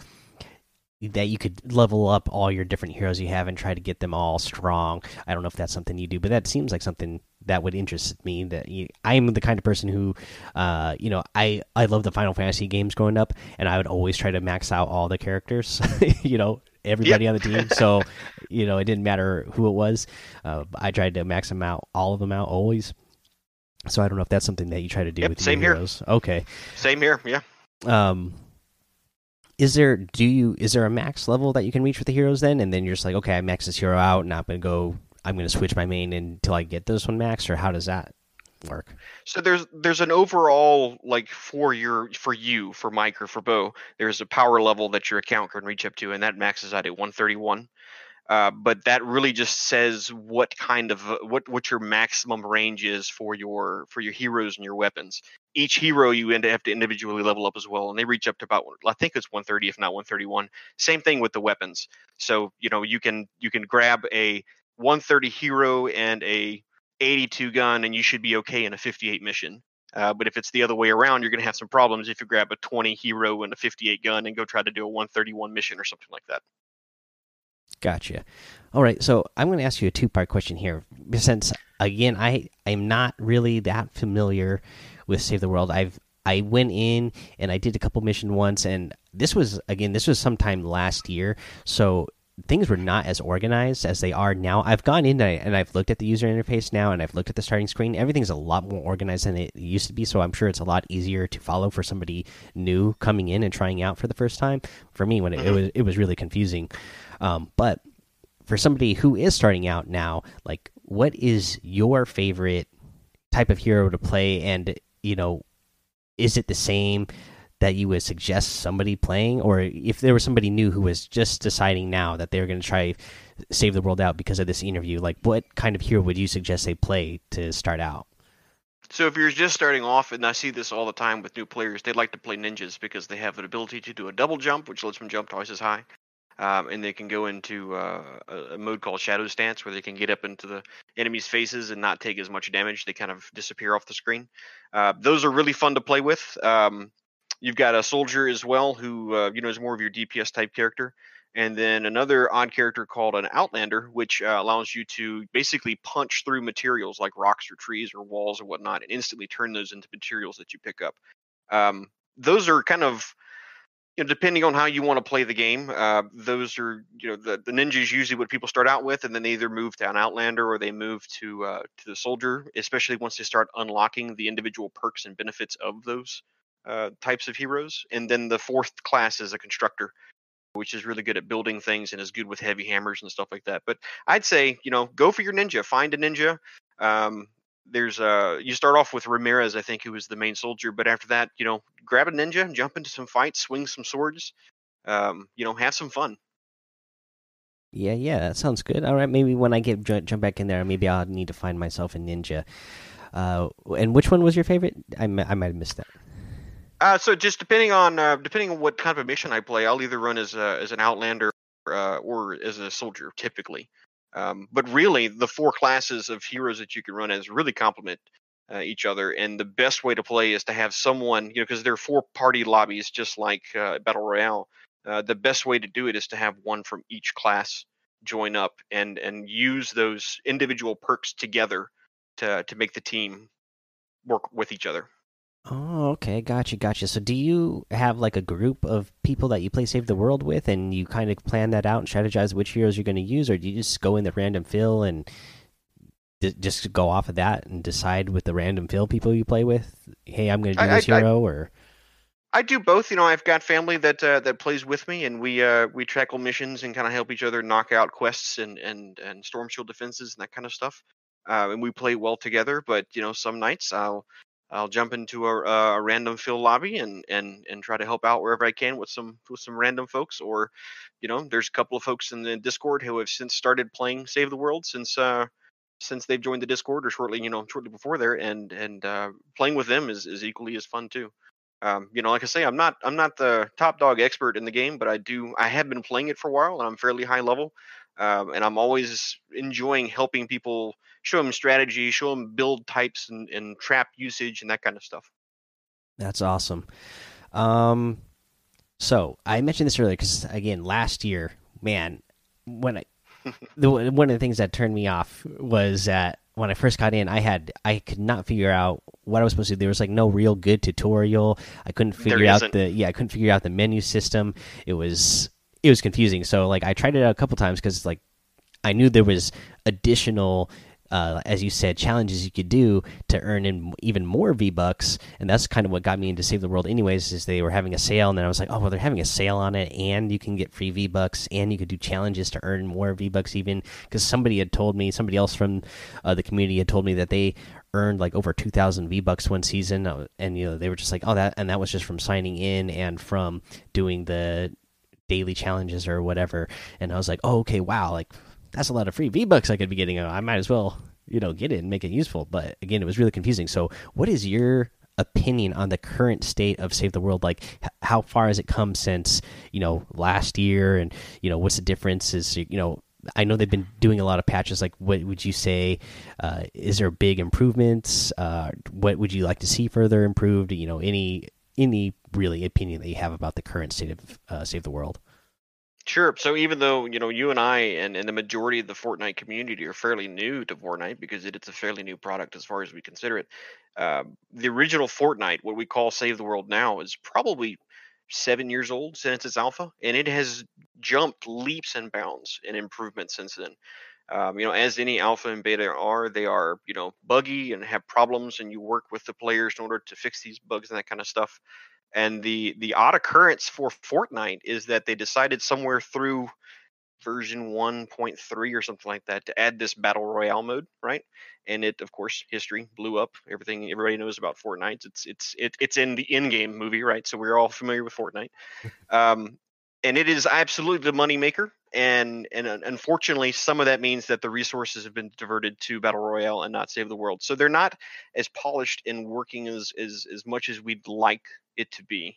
that you could level up all your different heroes you have and try to get them all strong. I don't know if that's something you do, but that seems like something that would interest me. That you, I'm the kind of person who, uh, you know, I I love the Final Fantasy games growing up, and I would always try to max out all the characters. you know, everybody yep. on the team. So, you know, it didn't matter who it was. Uh, I tried to max them out, all of them out, always. So I don't know if that's something that you try to do yep, with same your heroes. Here. Okay. Same here. Yeah. Um. Is there do you is there a max level that you can reach with the heroes then, and then you're just like, okay, I max this hero out, and I'm gonna go, I'm gonna switch my main until I get this one max, or how does that work? So there's there's an overall like for your for you for Mike or for Bo, there's a power level that your account can reach up to, and that maxes out at 131. Uh, but that really just says what kind of what what your maximum range is for your for your heroes and your weapons. Each hero you end have to individually level up as well, and they reach up to about I think it's 130 if not 131. Same thing with the weapons. So you know you can you can grab a 130 hero and a 82 gun, and you should be okay in a 58 mission. Uh, but if it's the other way around, you're going to have some problems if you grab a 20 hero and a 58 gun and go try to do a 131 mission or something like that. Gotcha. All right, so I'm going to ask you a two part question here. Since again, I I'm not really that familiar with Save the World. I've I went in and I did a couple mission once, and this was again this was sometime last year, so things were not as organized as they are now. I've gone in and I've looked at the user interface now, and I've looked at the starting screen. Everything's a lot more organized than it used to be, so I'm sure it's a lot easier to follow for somebody new coming in and trying out for the first time. For me, when it, it mm-hmm. was it was really confusing. Um, but for somebody who is starting out now, like what is your favorite type of hero to play, and you know, is it the same that you would suggest somebody playing, or if there was somebody new who was just deciding now that they were going to try save the world out because of this interview, like what kind of hero would you suggest they play to start out? So if you're just starting off, and I see this all the time with new players, they like to play ninjas because they have an ability to do a double jump, which lets them jump twice as high. Um, and they can go into uh, a mode called Shadow Stance, where they can get up into the enemy's faces and not take as much damage. They kind of disappear off the screen. Uh, those are really fun to play with. Um, you've got a soldier as well, who uh, you know is more of your DPS type character, and then another odd character called an Outlander, which uh, allows you to basically punch through materials like rocks or trees or walls or whatnot, and instantly turn those into materials that you pick up. Um, those are kind of you know, depending on how you want to play the game, uh, those are you know the the ninja is usually what people start out with, and then they either move to an outlander or they move to uh, to the soldier, especially once they start unlocking the individual perks and benefits of those uh, types of heroes. And then the fourth class is a constructor, which is really good at building things and is good with heavy hammers and stuff like that. But I'd say you know go for your ninja, find a ninja. Um, there's uh you start off with Ramirez, I think, who was the main soldier, but after that, you know, grab a ninja, and jump into some fights, swing some swords, um, you know, have some fun. Yeah, yeah, that sounds good. All right, maybe when I get jump back in there, maybe I'll need to find myself a ninja. Uh, and which one was your favorite? I, I might have missed that. Uh, so just depending on uh, depending on what kind of a mission I play, I'll either run as a, as an outlander uh, or as a soldier, typically. Um, but really, the four classes of heroes that you can run as really complement uh, each other. And the best way to play is to have someone, you know, because there are four party lobbies, just like uh, Battle Royale. Uh, the best way to do it is to have one from each class join up and and use those individual perks together to to make the team work with each other. Oh, okay, gotcha, gotcha. So, do you have like a group of people that you play Save the World with, and you kind of plan that out and strategize which heroes you're going to use, or do you just go in the random fill and just go off of that and decide with the random fill people you play with? Hey, I'm going to do I, this I, hero, I, or I do both. You know, I've got family that uh, that plays with me, and we uh, we tackle missions and kind of help each other knock out quests and and and storm shield defenses and that kind of stuff. Uh, and we play well together. But you know, some nights I'll I'll jump into a, a, random fill lobby and, and and try to help out wherever I can with some with some random folks. Or, you know, there's a couple of folks in the Discord who have since started playing Save the World since uh, since they've joined the Discord or shortly, you know, shortly before there, and and uh, playing with them is, is equally as fun too. Um, you know, like I say, I'm not I'm not the top dog expert in the game, but I do I have been playing it for a while and I'm fairly high level, um, and I'm always enjoying helping people show them strategy, show them build types and, and trap usage and that kind of stuff. That's awesome. Um, so I mentioned this earlier because again, last year, man, when I the one of the things that turned me off was that when I first got in, I had I could not figure out what I was supposed to do. There was like no real good tutorial. I couldn't figure out the yeah, I couldn't figure out the menu system. It was it was confusing. So like I tried it out a couple times because like I knew there was additional uh, as you said, challenges you could do to earn in even more V Bucks, and that's kind of what got me into Save the World. Anyways, is they were having a sale, and then I was like, oh well, they're having a sale on it, and you can get free V Bucks, and you could do challenges to earn more V Bucks, even because somebody had told me, somebody else from uh, the community had told me that they earned like over 2000 V Bucks one season, uh, and you know they were just like, oh that, and that was just from signing in and from doing the daily challenges or whatever, and I was like, oh okay, wow, like that's a lot of free V Bucks I could be getting. I might as well, you know, get it and make it useful. But again, it was really confusing. So, what is your opinion on the current state of Save the World? Like, how far has it come since you know last year? And you know, what's the difference? Is you know, I know they've been doing a lot of patches. Like, what would you say? Uh, is there big improvements? Uh, what would you like to see further improved? You know, any any really opinion that you have about the current state of uh, Save the World? Sure. So even though you know you and I and, and the majority of the Fortnite community are fairly new to Fortnite because it, it's a fairly new product as far as we consider it, uh, the original Fortnite, what we call Save the World now, is probably seven years old since its alpha, and it has jumped leaps and bounds in improvement since then. Um, you know, as any alpha and beta are, they are you know buggy and have problems, and you work with the players in order to fix these bugs and that kind of stuff. And the the odd occurrence for Fortnite is that they decided somewhere through version 1.3 or something like that to add this battle royale mode, right? And it, of course, history blew up. Everything everybody knows about Fortnite. It's it's it, it's in the in-game movie, right? So we're all familiar with Fortnite. Um, and it is absolutely the money maker. And and unfortunately, some of that means that the resources have been diverted to battle royale and not save the world. So they're not as polished and working as as as much as we'd like it to be.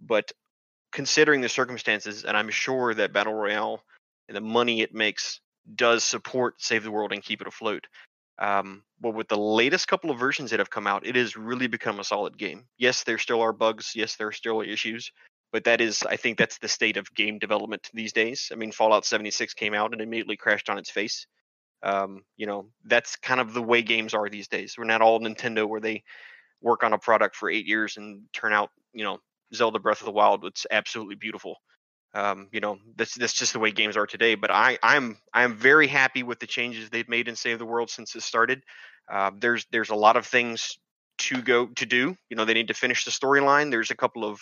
But considering the circumstances, and I'm sure that battle royale and the money it makes does support save the world and keep it afloat. Um, but with the latest couple of versions that have come out, it has really become a solid game. Yes, there still are bugs. Yes, there are still issues but that is i think that's the state of game development these days. I mean fallout 76 came out and immediately crashed on its face. Um, you know that's kind of the way games are these days. We're not all nintendo where they work on a product for eight years and turn out you know zelda breath of the wild. It's absolutely beautiful. Um, you know that's that's just the way games are today but i i'm i'm very happy with the changes they've made in save the world since it started. Uh, there's there's a lot of things to go to do. You know they need to finish the storyline. There's a couple of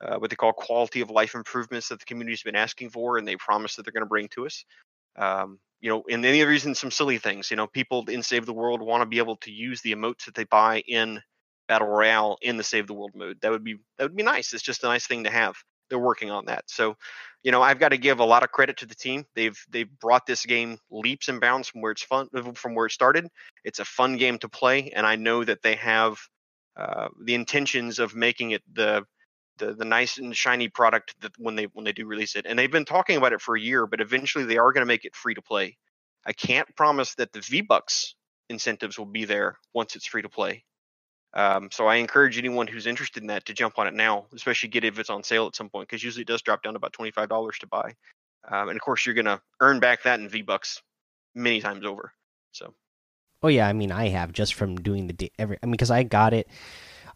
uh, what they call quality of life improvements that the community's been asking for and they promise that they're going to bring to us. Um, you know, and any reason some silly things. You know, people in Save the World want to be able to use the emotes that they buy in Battle Royale in the Save the World mode. That would be that would be nice. It's just a nice thing to have. They're working on that. So, you know, I've got to give a lot of credit to the team. They've they've brought this game leaps and bounds from where it's fun from where it started. It's a fun game to play, and I know that they have uh, the intentions of making it the the the nice and shiny product that when they when they do release it. And they've been talking about it for a year, but eventually they are going to make it free to play. I can't promise that the V Bucks incentives will be there once it's free to play. Um, so I encourage anyone who's interested in that to jump on it now, especially get it if it's on sale at some point, because usually it does drop down to about twenty five dollars to buy. Um, and of course, you're going to earn back that in V Bucks many times over. So. Oh yeah, I mean I have just from doing the every. I mean because I got it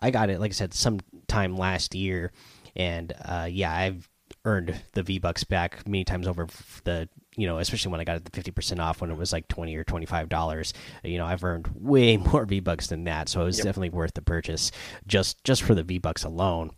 I got it, like I said, sometime last year, and uh, yeah, I've earned the V Bucks back many times over. The you know, especially when I got it the fifty percent off when it was like twenty or twenty five dollars. You know, I've earned way more V Bucks than that, so it was yep. definitely worth the purchase just just for the V Bucks alone.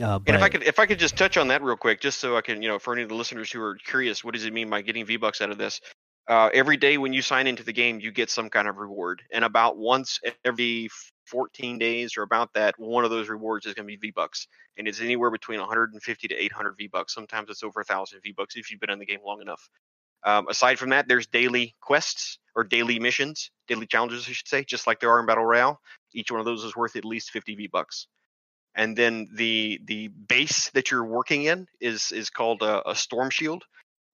Uh, and if I could, if I could just touch on that real quick, just so I can, you know, for any of the listeners who are curious, what does it mean by getting V Bucks out of this? Uh, every day when you sign into the game, you get some kind of reward, and about once every 14 days or about that, one of those rewards is going to be V Bucks, and it's anywhere between 150 to 800 V Bucks. Sometimes it's over a thousand V Bucks if you've been in the game long enough. Um, aside from that, there's daily quests or daily missions, daily challenges, I should say, just like there are in Battle Royale. Each one of those is worth at least 50 V Bucks. And then the the base that you're working in is is called a, a storm shield,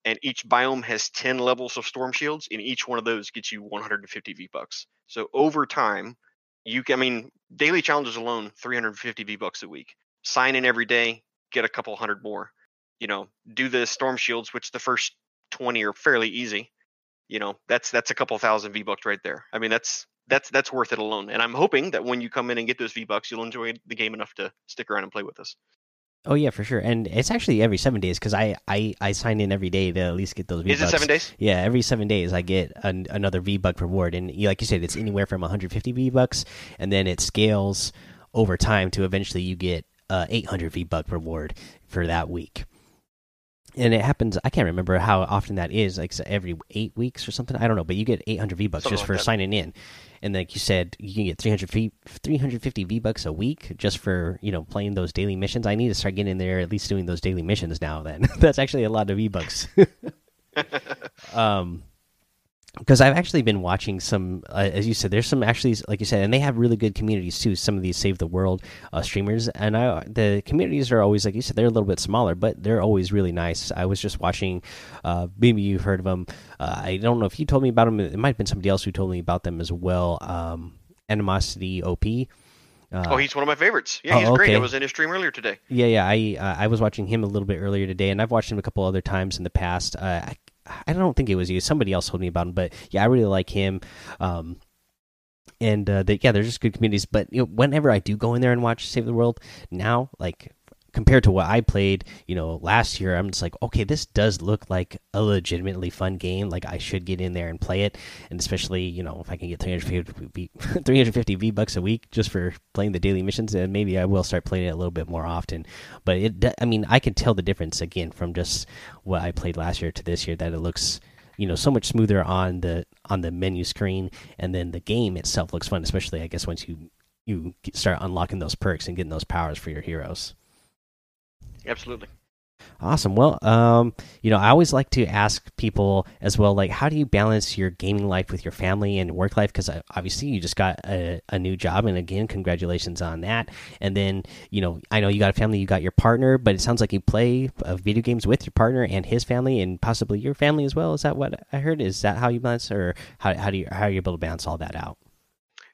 and each biome has 10 levels of storm shields, and each one of those gets you 150 V Bucks. So over time, you I mean, daily challenges alone, 350 V bucks a week. Sign in every day, get a couple hundred more. You know, do the storm shields, which the first 20 are fairly easy. You know, that's that's a couple thousand V bucks right there. I mean, that's that's that's worth it alone. And I'm hoping that when you come in and get those V bucks, you'll enjoy the game enough to stick around and play with us. Oh yeah, for sure, and it's actually every seven days because I, I I sign in every day to at least get those V. Is it seven days? Yeah, every seven days I get an, another V buck reward, and like you said, it's anywhere from 150 V bucks, and then it scales over time to eventually you get uh, 800 V buck reward for that week. And it happens. I can't remember how often that is. Like every eight weeks or something. I don't know, but you get 800 V bucks just like for that. signing in and like you said, you can get 300 v, 350 V bucks a week just for you know playing those daily missions. I need to start getting in there at least doing those daily missions now. Then that's actually a lot of V bucks. um, because I've actually been watching some, uh, as you said, there's some actually, like you said, and they have really good communities too. Some of these Save the World uh, streamers, and I, the communities are always, like you said, they're a little bit smaller, but they're always really nice. I was just watching, uh, maybe you've heard of them. Uh, I don't know if you told me about them. It might have been somebody else who told me about them as well. Um, Animosity OP. Uh, oh, he's one of my favorites. Yeah, he's oh, okay. great. I was in his stream earlier today. Yeah, yeah. I uh, I was watching him a little bit earlier today, and I've watched him a couple other times in the past. Uh, I I don't think it was you. Somebody else told me about him, but yeah, I really like him. Um, and uh, they, yeah, they're just good communities. But you know, whenever I do go in there and watch Save the World now, like compared to what I played, you know, last year, I'm just like, okay, this does look like a legitimately fun game. Like I should get in there and play it, and especially, you know, if I can get 350 V, 350 V bucks a week just for playing the daily missions, and maybe I will start playing it a little bit more often. But it, I mean, I can tell the difference again from just what I played last year to this year that it looks you know so much smoother on the on the menu screen and then the game itself looks fun especially i guess once you you start unlocking those perks and getting those powers for your heroes Absolutely. Awesome. Well, um, you know, I always like to ask people as well, like, how do you balance your gaming life with your family and work life? Because uh, obviously, you just got a, a, new job, and again, congratulations on that. And then, you know, I know you got a family, you got your partner, but it sounds like you play uh, video games with your partner and his family, and possibly your family as well. Is that what I heard? Is that how you balance, or how how do you how are you able to balance all that out?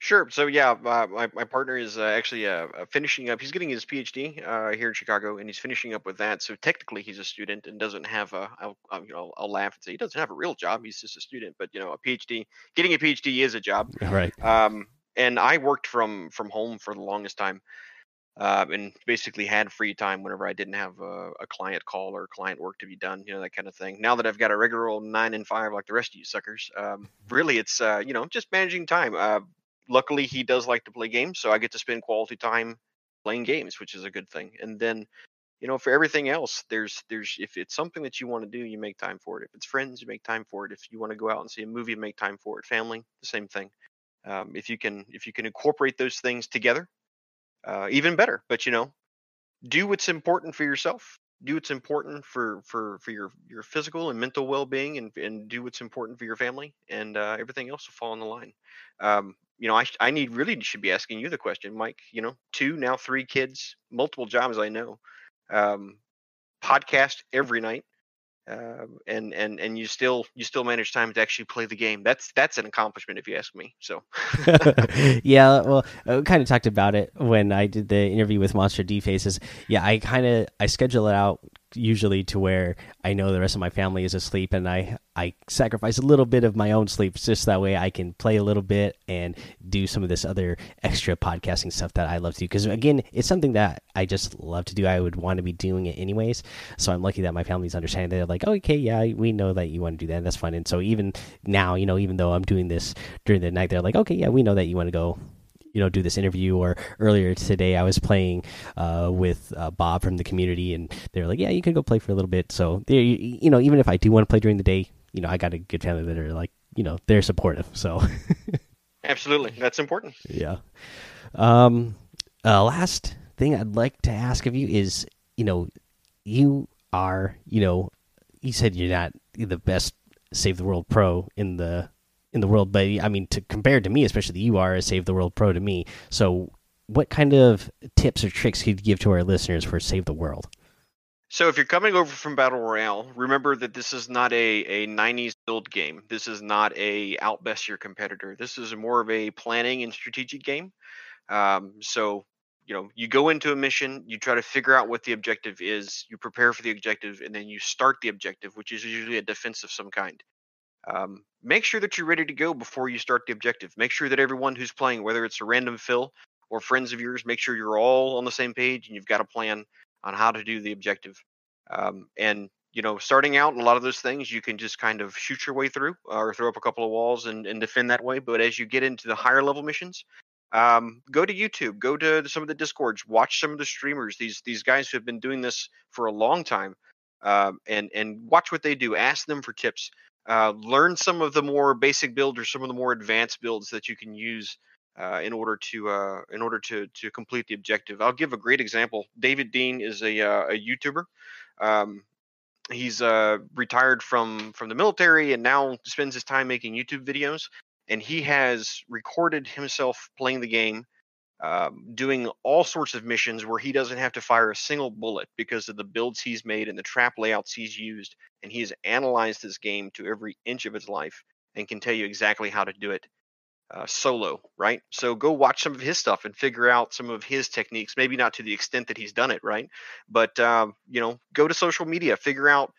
Sure. So yeah, uh, my my partner is uh, actually uh, uh finishing up. He's getting his PhD uh, here in Chicago, and he's finishing up with that. So technically, he's a student and doesn't have a. I'll, I'll, you know, I'll laugh and say he doesn't have a real job. He's just a student. But you know, a PhD, getting a PhD is a job. Right. Um, and I worked from from home for the longest time, uh, and basically had free time whenever I didn't have a, a client call or client work to be done. You know, that kind of thing. Now that I've got a regular old nine and five like the rest of you suckers, um, really, it's uh, you know just managing time. Luckily he does like to play games, so I get to spend quality time playing games, which is a good thing. And then, you know, for everything else, there's there's if it's something that you want to do, you make time for it. If it's friends, you make time for it. If you want to go out and see a movie, make time for it. Family, the same thing. Um, if you can if you can incorporate those things together, uh, even better. But you know, do what's important for yourself. Do what's important for for for your your physical and mental well being, and and do what's important for your family, and uh, everything else will fall in the line. Um, you know, I I need really should be asking you the question, Mike. You know, two now three kids, multiple jobs. I know, um, podcast every night, uh, and and and you still you still manage time to actually play the game. That's that's an accomplishment, if you ask me. So, yeah, well, I kind of talked about it when I did the interview with Monster D Faces. Yeah, I kind of I schedule it out usually to where I know the rest of my family is asleep and I I sacrifice a little bit of my own sleep just that way I can play a little bit and do some of this other extra podcasting stuff that I love to do. Because again it's something that I just love to do. I would want to be doing it anyways. So I'm lucky that my family's understanding they're like oh, okay yeah we know that you want to do that that's fine. And so even now you know even though I'm doing this during the night they're like okay yeah we know that you want to go you know do this interview or earlier today i was playing uh, with uh, bob from the community and they were like yeah you can go play for a little bit. So they you know even if i do want to play during the day you know i got a good family that are like you know they're supportive so. Absolutely. That's important. Yeah. Um uh, last thing i'd like to ask of you is you know you are you know you said you're not the best save the world pro in the in the world, but I mean, to compared to me, especially you are a Save the World Pro to me. So, what kind of tips or tricks could you give to our listeners for Save the World? So, if you're coming over from Battle Royale, remember that this is not a, a 90s build game. This is not a outbest your competitor. This is more of a planning and strategic game. Um, so, you know, you go into a mission, you try to figure out what the objective is, you prepare for the objective, and then you start the objective, which is usually a defense of some kind. Um, make sure that you're ready to go before you start the objective. Make sure that everyone who's playing, whether it's a random fill or friends of yours, make sure you're all on the same page and you've got a plan on how to do the objective. Um, and you know, starting out, a lot of those things you can just kind of shoot your way through or throw up a couple of walls and, and defend that way. But as you get into the higher level missions, um, go to YouTube, go to some of the discords, watch some of the streamers. These these guys who have been doing this for a long time, um, and and watch what they do. Ask them for tips. Uh, learn some of the more basic builds or some of the more advanced builds that you can use uh, in order to uh, in order to to complete the objective. I'll give a great example. David Dean is a uh, a YouTuber. Um, he's uh, retired from from the military and now spends his time making YouTube videos. And he has recorded himself playing the game um, doing all sorts of missions where he doesn't have to fire a single bullet because of the builds he's made and the trap layouts he's used. And he has analyzed this game to every inch of its life and can tell you exactly how to do it uh, solo, right? So go watch some of his stuff and figure out some of his techniques. Maybe not to the extent that he's done it, right? But uh, you know, go to social media, figure out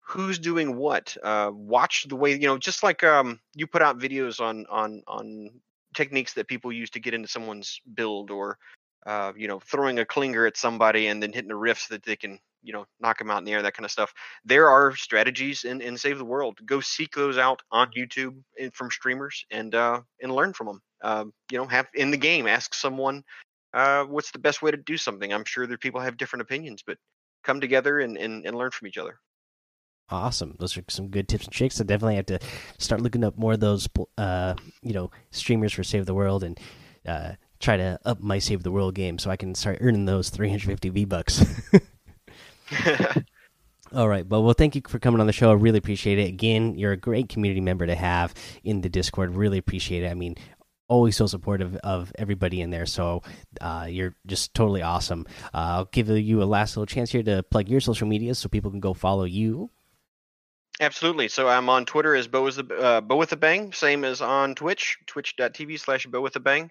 who's doing what. Uh, watch the way you know, just like um, you put out videos on on on techniques that people use to get into someone's build or uh, you know, throwing a clinger at somebody and then hitting a rift so that they can, you know, knock them out in the air, that kind of stuff. There are strategies in, in Save the World. Go seek those out on YouTube and from streamers and uh, and learn from them. Uh, you know, have in the game, ask someone uh, what's the best way to do something. I'm sure that people have different opinions, but come together and, and, and learn from each other. Awesome. Those are some good tips and tricks. I definitely have to start looking up more of those, uh, you know, streamers for Save the World and uh, try to up my Save the World game so I can start earning those 350 V bucks. All right, but well, thank you for coming on the show. I really appreciate it. Again, you're a great community member to have in the Discord. Really appreciate it. I mean, always so supportive of everybody in there. So uh, you're just totally awesome. Uh, I'll give you a last little chance here to plug your social media so people can go follow you. Absolutely. So I'm on Twitter as Bo, with a, uh, Bo with a Bang, same as on Twitch, twitch.tv slash Bo with a Bang.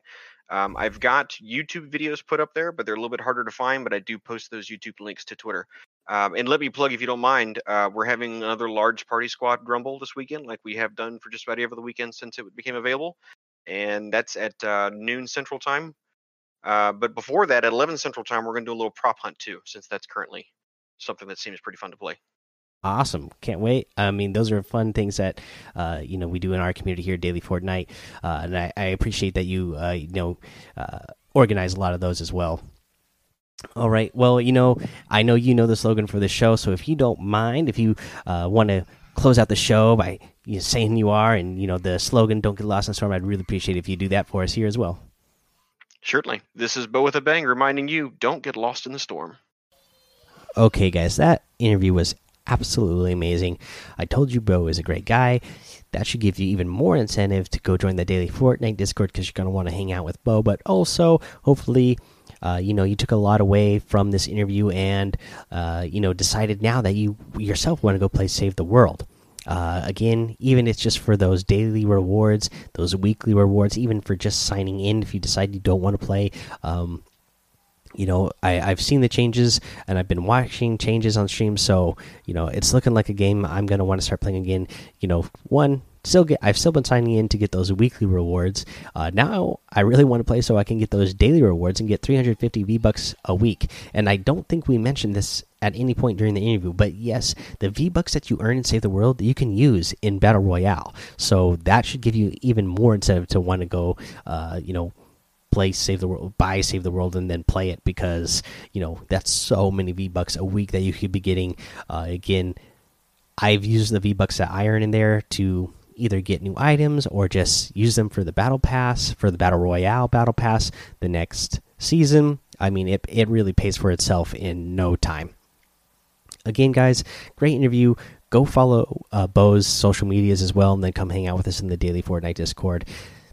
Um, I've got YouTube videos put up there, but they're a little bit harder to find, but I do post those YouTube links to Twitter. Um, and let me plug, if you don't mind, uh, we're having another large party squad grumble this weekend, like we have done for just about every weekend since it became available and that's at uh, noon Central Time. Uh, but before that, at 11 Central Time, we're going to do a little prop hunt too, since that's currently something that seems pretty fun to play. Awesome! Can't wait. I mean, those are fun things that uh, you know we do in our community here, Daily Fortnite, uh, and I, I, appreciate that you uh, you know uh, organize a lot of those as well. All right. Well, you know, I know you know the slogan for the show, so if you don't mind, if you want to close out the show by you know, saying you are and you know the slogan "Don't get lost in the storm." I'd really appreciate if you do that for us here as well. Certainly. This is Bo with a Bang reminding you: don't get lost in the storm. Okay, guys, that interview was absolutely amazing. I told you Bo is a great guy. That should give you even more incentive to go join the daily Fortnite Discord because you're going to want to hang out with Bo. But also, hopefully, uh, you know, you took a lot away from this interview and, uh, you know, decided now that you yourself want to go play Save the World. Uh, again, even it's just for those daily rewards, those weekly rewards, even for just signing in if you decide you don't want to play. Um, you know, I, I've seen the changes and I've been watching changes on stream, so you know it's looking like a game I'm gonna want to start playing again. You know, one still get I've still been signing in to get those weekly rewards. Uh, now I really want to play so I can get those daily rewards and get 350 V bucks a week. And I don't think we mentioned this at any point during the interview, but yes, the V bucks that you earn in Save the World you can use in Battle Royale. So that should give you even more incentive to want to go, uh, you know. Play Save the World, buy Save the World, and then play it because you know that's so many V Bucks a week that you could be getting. Uh, again, I've used the V Bucks that I earn in there to either get new items or just use them for the battle pass for the battle royale battle pass the next season. I mean it, it really pays for itself in no time. Again guys great interview. Go follow uh, bo's social medias as well and then come hang out with us in the daily fortnite discord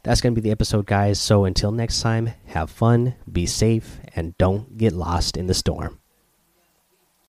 that's going to be the episode guys. So until next time have fun be safe and don't get lost in the storm